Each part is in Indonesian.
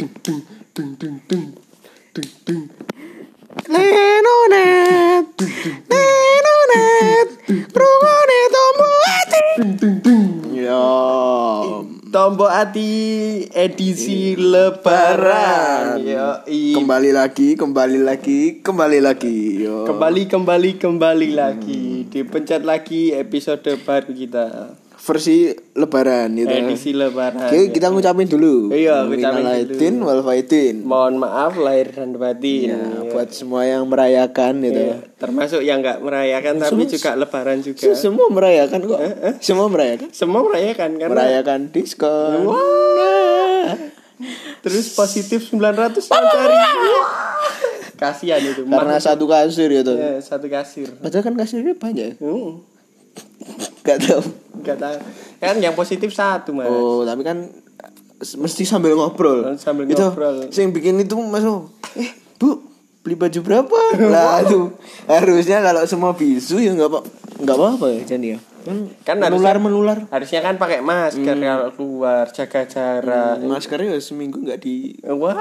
Dung dung dung dung dung dung dung. Lenonet, Lenonet, rungone tombo ati. Dung dung dung. Ya, Tombo Ati edisi Lebaran. Yo, kembali lagi, kembali lagi, kembali lagi. Yo. kembali kembali kembali lagi. Dipencet lagi episode baru kita. Versi Lebaran gitu. Edisi Lebaran. Oke, kita ngucapin dulu. Iya, ngucapin dulu. wal faidin. Mohon maaf lahir dan batin. Ya, buat semua yang merayakan gitu. Ya, termasuk yang nggak merayakan tapi Semua- juga Lebaran juga. Se- Semua merayakan kok. Semua merayakan. Semua merayakan karena Merayakan diskon. terus positif 900 cari. Kasihan itu. Karena satu kasir gitu. Ya, satu kasir. Padahal kan kasirnya banyak. Hmm, Gak tahu. Nggak tahu. Kan yang positif satu mas. Oh, tapi kan mesti sambil ngobrol. Oh, sambil Itu, ngobrol. Yang bikin itu masuk. Eh, Bu, beli baju berapa? lah itu harusnya kalau semua bisu ya nggak apa nggak apa-apa ya Jan ya. Kan, Kan menular harusnya- menular. Harusnya kan pakai masker kalau keluar, jaga jarak. Maskernya ya seminggu nggak di Wah,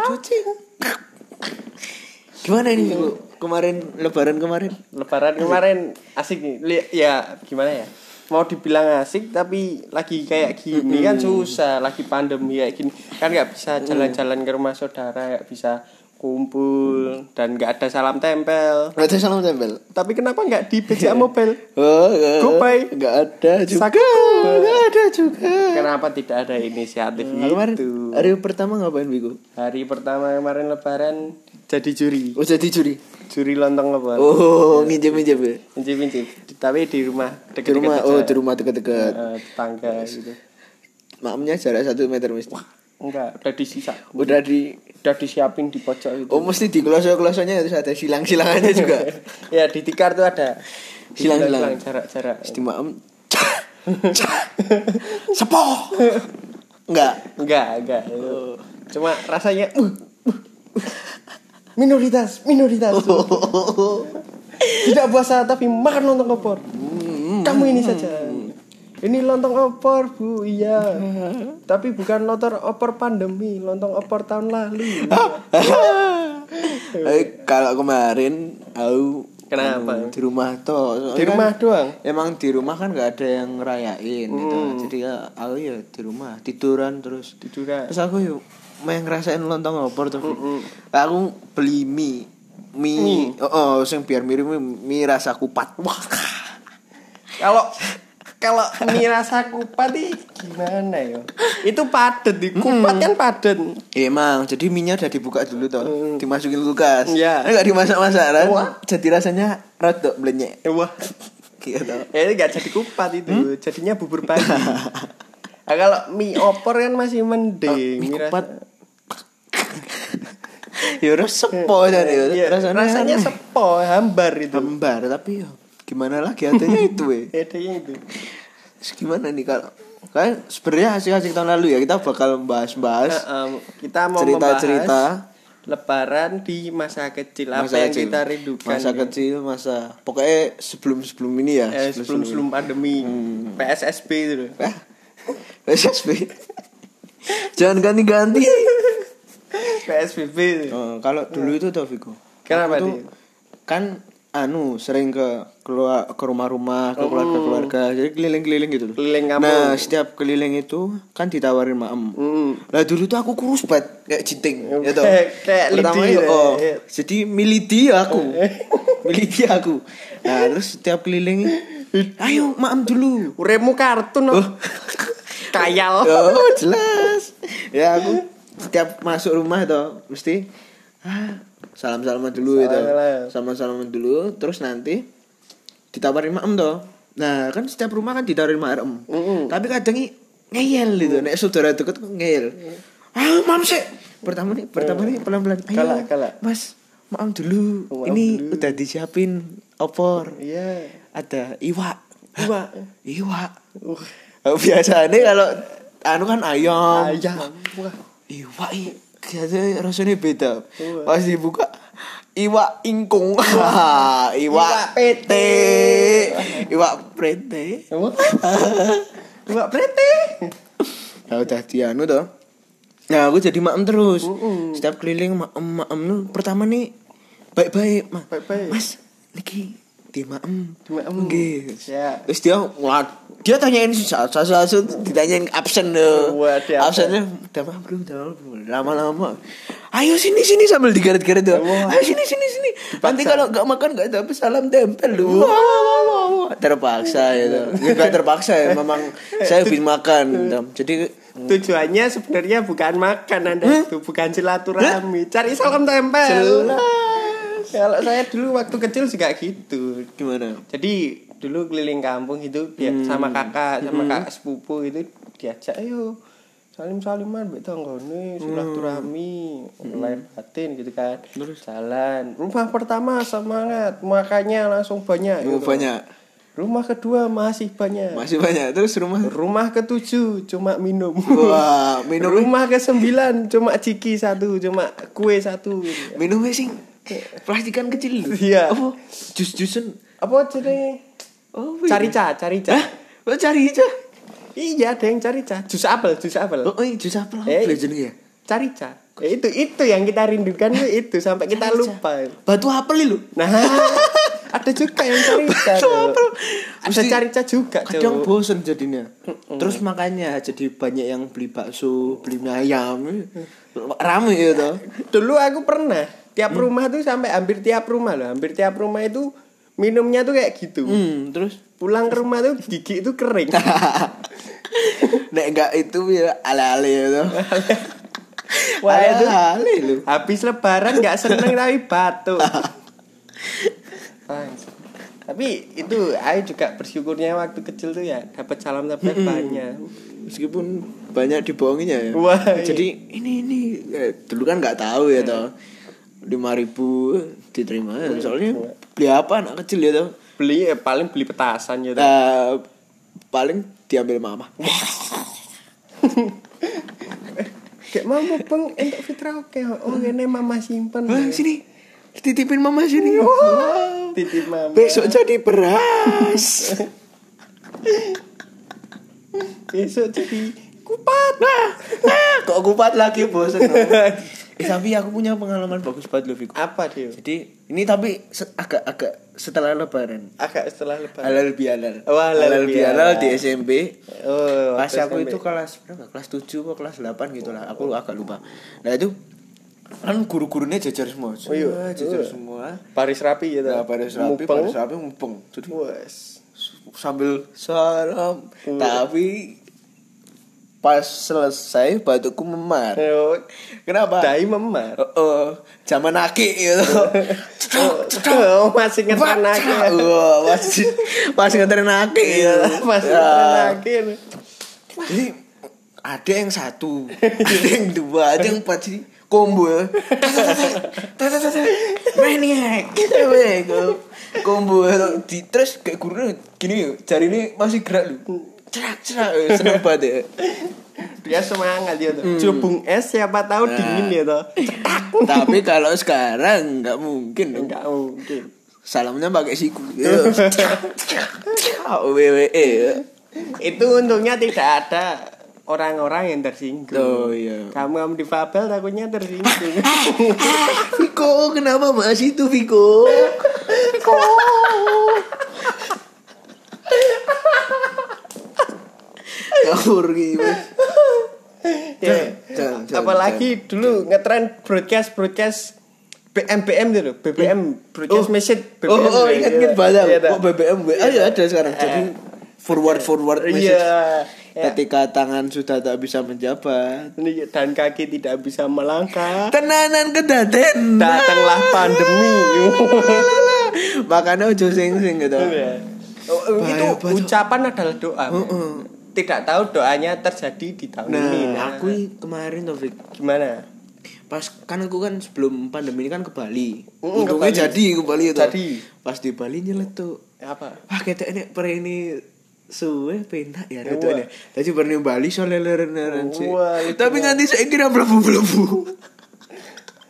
Gimana ini Bu? Kemarin lebaran kemarin? Lebaran kemarin asik nih. Ya gimana ya? Mau dibilang asik tapi lagi kayak gini kan susah. Lagi pandemi kayak gini kan nggak bisa jalan-jalan ke rumah saudara, nggak bisa kumpul dan nggak ada salam tempel. Gak ada salam tempel. Tapi kenapa nggak di BCA Mobile? Oh, gak, Gopay. Gak ada juga. Sakit. Gak ada juga. Kenapa tidak ada inisiatif kemarin itu? hari pertama ngapain Biku? Hari pertama kemarin Lebaran jadi juri, Oh jadi juri. juri lontong lebaran. Oh, minjem-minjem ya. Incip-incip. Tapi di rumah Di rumah, oh di rumah dekat-dekat. Eh, tetangga gitu. Makamnya jarak satu meter mesti. Enggak, udah disisa. Udah di Udah disiapin di pojok itu. Oh mesti di kloso-klosonya harus ada silang-silangannya juga. ya di tikar tuh ada Silang-silang. jarak-jarak. Mesti maem. Sepo. Enggak. Enggak, enggak. itu. Cuma rasanya uh, uh, uh. Minoritas, minoritas. Tidak puasa tapi makan lontong opor. Kamu ini saja. Ini lontong opor, Bu. Iya. tapi bukan lontong opor pandemi, lontong opor tahun lalu. Eh, kalau kemarin aku Kenapa? anu, di rumah toh. Soalnya Di kan rumah doang. Emang di rumah kan nggak ada yang ngerayain gitu. Jadi ya aku ya di rumah tiduran terus. Tiduran. Terus aku yuk main ngerasain lontong opor tuh. Aku beli mie. Mie, oh, oh sing biar mirip mie, mie rasa kupat. Wah, Kalau kalau mie rasa kupat nih gimana ya? Itu padet di kupat kan padet. emang jadi minyak udah dibuka dulu toh, dimasukin kulkas. Iya. Enggak dimasak-masak kan? Jadi rasanya rodok blenyek. Wah, Gitu. ini gak jadi kupat itu, jadinya bubur pagi. Nah, kalau mie opor kan masih mending. Mie rasa- kupat. Udah sepo dan ya. Iya, rasanya, rasanya sepo, hambar itu. hambar tapi ya gimana lagi adanya itu we. Bedanya itu. Terus gimana nih kalau kan sebenarnya hasil-hasil tahun lalu ya kita bakal membahas-bahas Nah, em, kita mau cerita-cerita Lebaran di masa kecil apa yang kecil. kita rindukan. masa ya. kecil masa pokoknya sebelum sebelum ini ya Eh, sebelum sebelum pandemi PSSB itu loh. Ah, PSSB jangan ganti-ganti PSBB. Oh, kalau dulu itu tuh Viko Kenapa tuh kan anu sering ke keluar ke rumah-rumah ke keluarga-keluarga jadi keliling-keliling gitu loh. Keliling kampung. nah setiap keliling itu kan ditawarin maem Hmm. Lah dulu tuh aku kurus banget kayak jiting ya toh. Kayak- Pertama lidi itu, ya. oh. Jadi milih dia aku. milih dia aku. Nah, terus setiap keliling ayo maem dulu. Uremu kartun oh. Kayal. Oh, jelas. Ya aku setiap masuk rumah tuh mesti ah, salam-salaman dulu itu. Salam. Salam-salaman dulu terus nanti ditawarin maem tuh. Nah, kan setiap rumah kan ditawarin maem. Mm-mm. Tapi kadang ngeyel gitu. Nek saudara deket ngeyel. Ah, mam sih. Pertama nih, pertama nih pelan-pelan. Ayo, Kalak, kalak. Mas, maem dulu. Oh, Ini dulu. udah disiapin opor. Iya. Ada iwak. Iwak. Iwak. Uh, biasanya kalau anu kan ayam. ayam. Wah. Iwak i biasanya rasanya beda. Pas dibuka iwak ingkung. iwak Iwak pete. Iwak. Wah. Iwak prete. Ya udah di anu toh. Nah, aku jadi maem terus. Setiap keliling maem maem nu pertama nih baik-baik, Mas. Baik-baik. Mas, niki di maem. Di maem. Nggih. Ya. Terus dia wah, dia tanyain satu satu ditanyain absen deh. Absennya udah maaf belum, lama-lama. Ayo sini sini sambil digaret-garet tuh. Ayo sini sini sini. Nanti kalau nggak makan nggak dapet salam tempel lu. Terpaksa ya. Nggak terpaksa ya, memang saya habis makan. Jadi Tujuannya sebenarnya bukan makan Anda itu, bukan silaturahmi. Cari salam tempel. Kalau saya dulu waktu kecil juga gitu. gimana? Jadi dulu keliling kampung itu dia sama kakak sama kakak sepupu itu diajak ayo salim saliman mbek tanggane silaturahmi lahir batin gitu kan terus jalan rumah pertama semangat makanya langsung banyak Oh, gitu. banyak. rumah kedua masih banyak Masih banyak. Terus rumah rumah ketujuh cuma minum Wah, minum rumah ke sembilan cuma ciki satu cuma kue satu gitu. minumnya sing plastikan kecil lho. Iya. Apa? Jus-jusan. apa jadi Oh, cari ca cari ca Hah? Oh, cari aja. iya ada yang cari ca jus apel jus apel Oh, iya, jus apel. Eh. Apa jenenge ya? Carica. Ya, itu itu yang kita rindukan itu, itu sampai kita Carica. lupa. Batu apel lho. Nah, ada juga yang carica. Batu apel. Ada Mesti carica juga, Kadang Cok. bosen jadinya. Terus makanya jadi banyak yang beli bakso, beli mie ayam. Rame ya toh. Dulu aku pernah tiap rumah tuh sampai hampir tiap rumah loh, hampir tiap rumah itu minumnya tuh kayak gitu. Hmm, terus Pulang ke rumah tuh gigi itu kering. nek enggak itu ya ale-ale ya toh. Wah, itu habis lebaran nggak seneng tapi batuk. Tapi itu aku juga bersyukurnya waktu kecil tuh ya dapat salam dapat banyak. Meskipun banyak dibohonginya ya. Wah, iya. Jadi ini ini eh, dulu kan nggak tahu ya toh. Lima ribu diterima ya. soalnya beli apa anak kecil ya toh. Beli eh, paling beli petasan gitu. Eh, paling diambil mama. Kayak mama bang entuk fitra oke. Oh ini mama simpen. Wah, sini titipin mama sini. Titip mama. Besok jadi beras. Besok jadi kupat. Ah, Kok kupat lagi bosan. eh, tapi aku punya pengalaman bagus banget loh Viko. Apa dia? Jadi ini tapi se- agak-agak setelah lebaran. Agak setelah lebaran. Halal bihalal. Oh, halal bihalal bihalal. di SMP. Oh, Pas aku SMP. itu kelas berapa? Kelas 7 atau kelas 8 gitu lah. Aku agak lupa. Nah, itu kan guru-gurunya jajar semua. Oh, iya. Jajar Oh. semua. Baris rapi gitu. Nah, pada rapi, Mupeng. pada rapi mumpeng. Jadi Wes. sambil salam, tapi pas selesai batukku memar. Oh, Kenapa? Dai memar. Oh, oh, zaman aki gitu. Oh, masih ngetan lagi. ya. Wah, masih masih ngeterin aki. Iya, masih Ya. ngetan lagi. Jadi ada yang satu, ada yang dua, ada yang empat jadi combo. ya. Maniac, combo di terus kayak guru gini jari ini masih gerak lu. Cerak cerak seneng banget ya. Dia semangat dia tuh. Cubung es siapa tahu Nah. dingin ya tuh. Tapi kalau sekarang nggak mungkin dong. Enggak mungkin. Salamnya pakai siku. WWE. Itu untungnya tidak ada orang-orang yang tersinggung. Oh iya. Kamu kamu difabel takutnya tersinggung. Viko, kenapa bahas itu Viko? Viko. Kabur gitu. ya. Jangan, jangan, Apalagi dulu ngetren broadcast broadcast BM BM itu loh, BBM broadcast message BBM. Oh, oh, ya, ingat ya. ingat banyak. Iya, tak? Oh, BBM WA ya ada sekarang. Jadi forward forward message. Iya. Ya. Ketika tangan sudah tak bisa menjabat. Dan kaki tidak bisa melangkah. Tenanan kedaten. Datanglah pandemi. Makanya ojo sing-sing gitu. Iya. Oh, oh, itu ucapan adalah doa. men. Heeh. Tidak tahu doanya terjadi di tahun ini. Nah, aku kemarin Taufik gimana? pas kan aku kan sebelum pandemi ini kan ke Bali. Mm, ke Bali. jadi ke Bali itu. Jadi. Pas di Bali nyeletuk. Apa? Wah kita ini per ini suwe pentak ya itu ya. Tadi pernah Bali soalnya leren sih. Tapi nganti saya kira belebu belebu.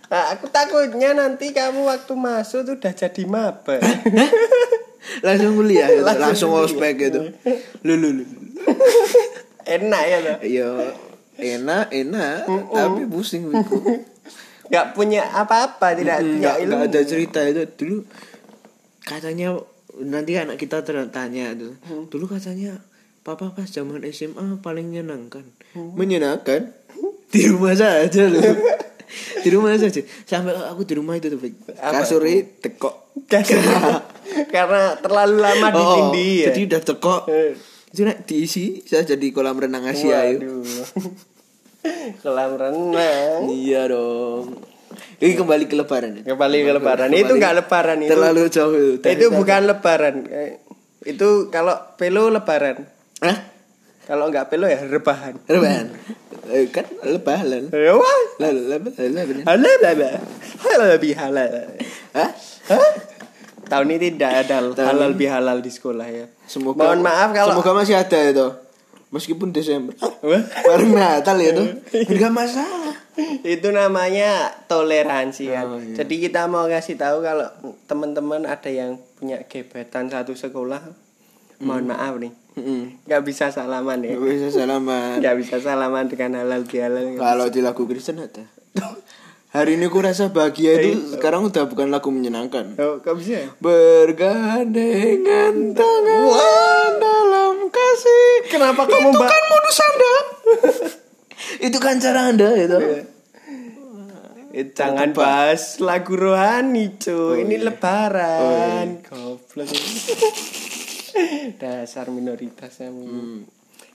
Nah, aku takutnya nanti kamu waktu masuk tuh udah jadi maba. langsung kuliah, gitu. Langsung langsung ospek gitu. Lu lu lu. Enak ya loh. Iya. enak enak tapi pusing Wiku nggak punya apa-apa tidak Mm, punya ilmu nggak ada cerita itu. Dulu katanya nanti anak kita tanya tuh dulu katanya papa pas zaman SMA paling menyenangkan. Menyenangkan? Di rumah saja loh. Di rumah saja. Sampai aku di rumah itu tuh kasurnya tekok karena terlalu lama Oh, ditindih ya jadi udah tekok Eh. Itu nak diisi saya jadi kolam renang Asia yuk. Waduh. kolam renang iya dong ini kembali ke lebaran ya? kembali ke lebaran itu nggak lebaran itu terlalu jauh itu bukan lebaran Eh, itu kalau pelo lebaran Hah? kalau nggak pelo ya rebahan Rebahan. Eh, kan lebaran. Lebaran. lebaran. halal halal halal lebih halal Hah? Hah? Tahun ini tidak ada halal bihalal di sekolah ya Semoga mohon maaf kalau semoga masih ada itu. Meskipun Desember. Bareng Natal ya tuh. Enggak masalah. itu namanya toleransi kan. Oh, iya. Jadi kita mau kasih tahu kalau teman-teman ada yang punya gebetan satu sekolah, mohon maaf nih, Heeh. nggak bisa salaman ya, Enggak bisa salaman. nggak bisa salaman dengan halal bihalal. nggak Kalau di lagu Kristen ada. Hari ini ku rasa bahagia itu sekarang udah bukan lagu menyenangkan. Oh? Bergandengan tangan dalam kasih. Kenapa kamu itu kan modus anda? itu kan cara anda itu. Eh, jangan bahas lagu rohani cuy, ini lebaran, goblok. Dasar minoritas yang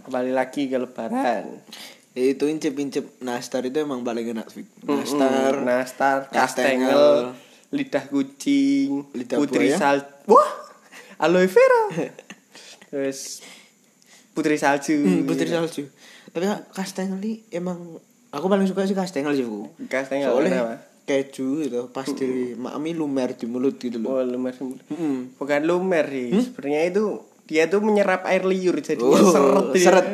kembali lagi ke lebaran. Ya, itu incip-incip nastar itu emang paling enak Fik. Nastar, Nastar, Kastengel. Lidah kucing, Lidah putri buaya. sal, wah, aloe vera, terus putri salju, Hmm, putri salju. Tapi kastengel ini emang aku paling suka sih kastengel sih Bu. Kastengel Soalnya kenapa? keju itu pas di mami lumer di mulut gitu loh. Oh lumer, Mm. bukan lumer sih, sebenarnya itu dia tuh menyerap air liur jadi Oh, seret, dia. seret.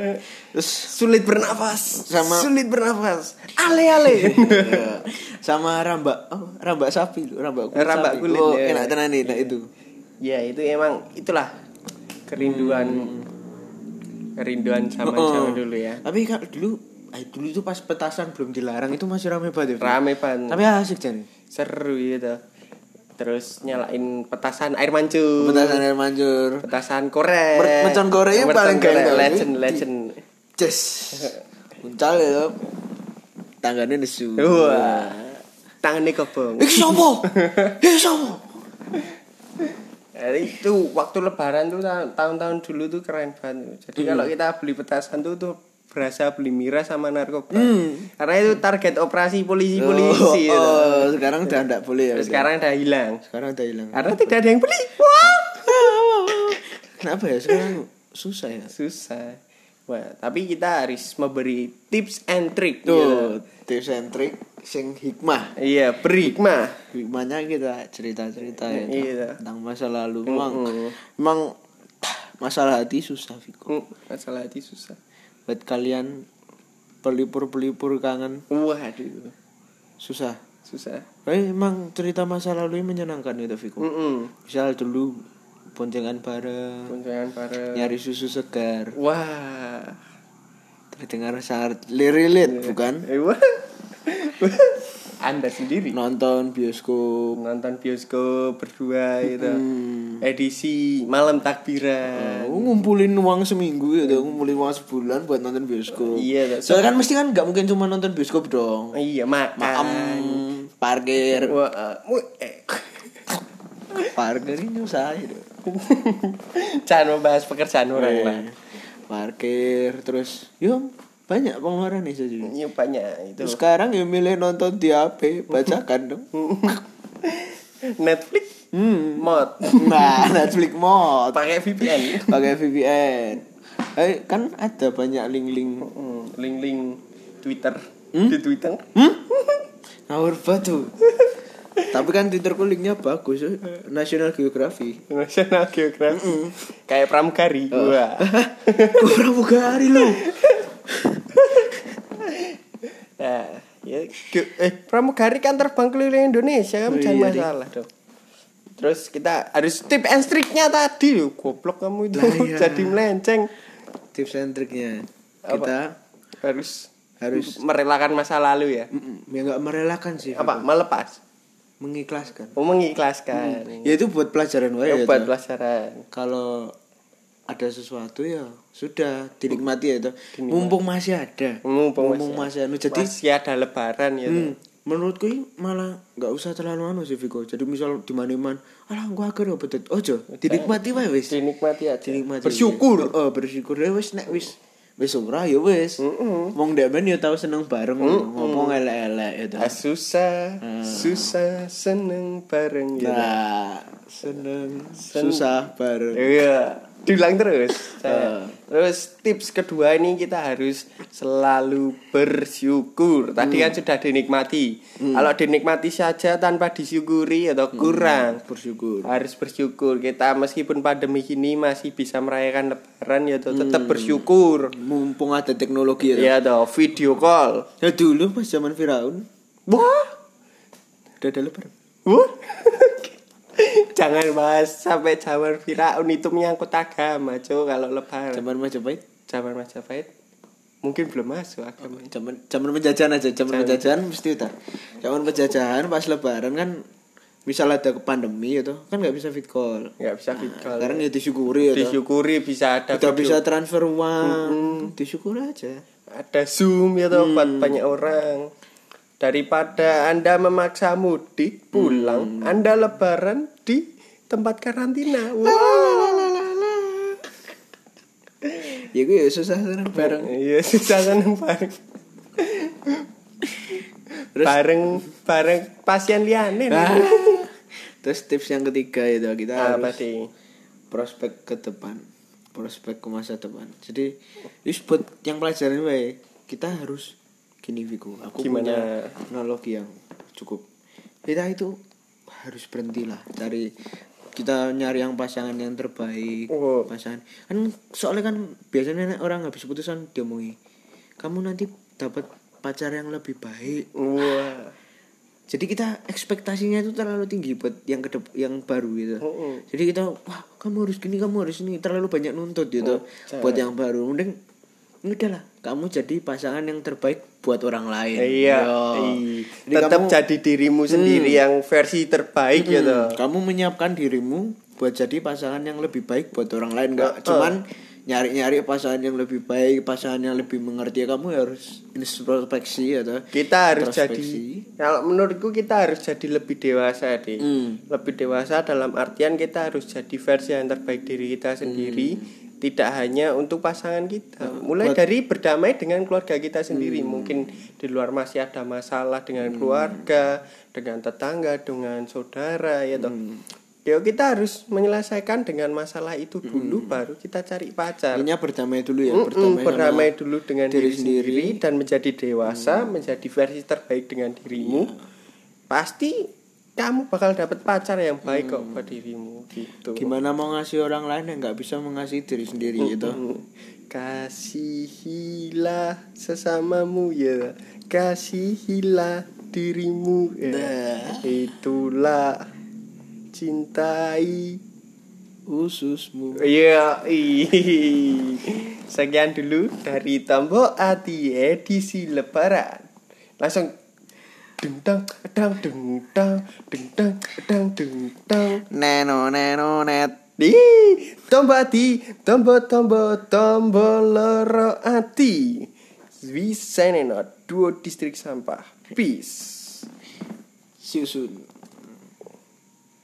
Terus sulit bernafas, Sama- sulit bernafas, ale ale. ya, sama rambak oh, rambak sapi rambak kulit. Rambak sapi. kulit, Oh, ya. enak tenan nah itu. ya itu emang itulah kerinduan, kerinduan zaman Oh. zaman dulu ya. Tapi kalau dulu eh, dulu itu pas petasan belum dilarang itu masih rame banget. ya. Rame banget. Tapi asik jadi. seru gitu terus nyalain petasan air mancur Petasan air mancur. petasan korek Mer- mercon korek yang paling korek, ganteng. legend legend Ces. Uncal ya. Tangannya nesu. wah tangannya kobong Eh sopo? Eh sopo? Jadi itu waktu lebaran tuh ta- tahun-tahun dulu tuh keren banget jadi Hmm. kalau kita beli petasan tuh tuh berasa beli miras sama narkoba Hmm. karena itu target operasi polisi-polisi Oh, gitu. oh, sekarang udah enggak boleh ya. Sekarang udah hilang sekarang udah hilang. karena tidak ada yang beli wah Kenapa ya sekarang susah ya? susah Wah, tapi kita harus memberi tips and trick Tuh, gitu. tips and trick sing hikmah. Iya, berhikmah. Hikmahnya kita cerita-cerita ya Iya. tentang masa lalu. Memang Mm-mm. memang masalah hati susah Viko. Hmm, masalah hati susah. Buat kalian pelipur-pelipur kangen Waduh, susah. susah. Tapi emang cerita masa lalu ini menyenangkan itu Viko. Mm Misal dulu boncengan bareng, Boncengan bareng. nyari susu segar, Wah. terdengar sangat lirit bukan? Eh, wah. Anda sendiri Nonton bioskop, nonton bioskop berdua gitu. Hmm. Edisi malam takbiran. Oh, ngumpulin uang seminggu ya ngumpulin uang sebulan buat nonton bioskop. Iya. Soalnya kan mesti kan nggak mungkin cuma nonton bioskop dong. Iya, makan. Maam, parkir, Wah, mu- eh. parkir ini usaha itu. Jangan membahas pekerjaan orang Iya. lah. Parkir, terus, yo banyak pengeluaran nih jadi. Iya banyak itu. Sekarang ya milih nonton di HP, bacakan dong. Netflix Hmm. mod Nah, Netflix mod, pakai VPN. pakai VPN. Eh, kan ada banyak link-link. Hmm, link-link Twitter Hmm? di Twitter. Ngawur batu. Tapi kan Twitterku linknya bagus, eh. National Geography. National Geographic. Kayak pramugari. Oh. Wah. Gue pramugari lu. Nah, ya, eh pramugari kan terbang keliling Indonesia kan Oh, jangan iya, masalah dong. Terus kita harus tip and triknya tadi loh. Goblok kamu itu. Lah, iya. jadi melenceng. Tips and triknya. Apa? Kita Harus harus merelakan masa lalu ya? Ya nggak merelakan sih. Apa? Melepas? Mengikhlaskan. Oh mengikhlaskan. Ya itu buat pelajaran wae ya, ya, buat toh. pelajaran. Kalau ada sesuatu ya sudah dinikmati ya itu mumpung masih ada. Mumpung, masih anu jadi masih ada lebaran ya Hmm, menurutku malah nggak usah terlalu anu sih Viko jadi misal di mana mana alah gua agar apa tuh ojo dinikmati wae wis. Dinikmati aja. Dinikmati. Bersyukur. Oh bersyukur. Ya wis nek wis wis ora ya wis. Wong ndek ben ya tau seneng bareng ngomong elek-elek ya. Ah, susah susah seneng bareng ya nah seneng susah bareng. Iya, diulang terus. Ah. Terus tips kedua ini kita harus selalu bersyukur. Tadi Hmm. kan sudah dinikmati. Kalau dinikmati saja tanpa disyukuri atau kurang. bersyukur Harus bersyukur. Kita meskipun pandemi ini masih bisa merayakan lebaran ya toh, tetap bersyukur. mumpung ada teknologi ya tau. Ya toh, video call. Ya dulu pas zaman Firaun Wah, udah ada lebaran wah. Jangan bahas sampai zaman Firaun itu menyangkut agama, Cuk, kalau lebaran. zaman Majapahit zaman Majapahit mungkin belum masuk agama zaman zaman penjajahan aja zaman penjajahan mesti udah. Zaman penjajahan pas lebaran kan misal ada pandemi itu kan nggak bisa fit call. Nggak bisa video call. sekarang ya disyukuri ya disyukuri bisa ada udah bisa transfer uang. Disyukuri aja. Ada zoom ya toh buat banyak orang daripada anda memaksa mudik pulang anda lebaran di tempat karantina. Wah. ya gue ya susah seneng bareng. Iya susah kan bareng. Bareng bareng pasien liane Nah, terus tips yang ketiga itu kita apa harus sih? prospek ke depan. Prospek ke masa depan. Jadi ini buat yang pelajaran wae kita harus gini Viko aku Gimana? punya analogi yang cukup. Kita itu harus berhenti lah dari kita nyari yang pasangan yang terbaik Oh. pasangan. Kan soalnya kan biasanya orang habis putusan diomongi kamu nanti dapat pacar yang lebih baik. Wah. Jadi kita ekspektasinya itu terlalu tinggi buat yang kedep yang baru gitu. Mm-mm. jadi kita wah kamu harus gini kamu harus ini. Terlalu banyak nuntut gitu Oh, buat yang baru. Mending udah lah kamu jadi pasangan yang terbaik buat orang lain Iya, iya. Jadi tetap kamu, jadi dirimu sendiri yang versi terbaik Hmm, gitu. kamu menyiapkan dirimu buat jadi pasangan yang lebih baik buat orang lain nggak uh. cuman nyari-nyari pasangan yang lebih baik pasangan yang lebih mengerti kamu harus introspeksi atau Kita harus jadi kalau menurutku kita harus jadi lebih dewasa deh. Hmm. Lebih dewasa dalam artian kita harus jadi versi yang terbaik diri kita sendiri, tidak hanya untuk pasangan kita. Mulai buat- dari berdamai dengan keluarga kita sendiri. Mungkin di luar masih ada masalah dengan keluarga, dengan tetangga, dengan saudara ya toh. Ya kita harus menyelesaikan dengan masalah itu dulu baru kita cari pacar. Intinya berdamai dulu ya berdamai, berdamai dulu dengan diri diri, sendiri, sendiri. dan menjadi dewasa, menjadi versi terbaik dengan dirimu. Pasti kamu bakal dapat pacar yang baik kok buat dirimu gitu. gimana mau ngasih orang lain yang nggak bisa mengasihi diri sendiri gitu Mm. Kasihilah sesamamu ya. Kasihilah dirimu ya. Nah. Itulah cintai ususmu Iya, sekian dulu dari Tombo Ati edisi Lebaran. Langsung dengdang, dang, dengdang, dengdang, dang, dengdang. neno neno net Di Tombo Ati, Tombo Tombo Tombo Loro Ati. Wisenena, duo distrik sampah. Peace. susun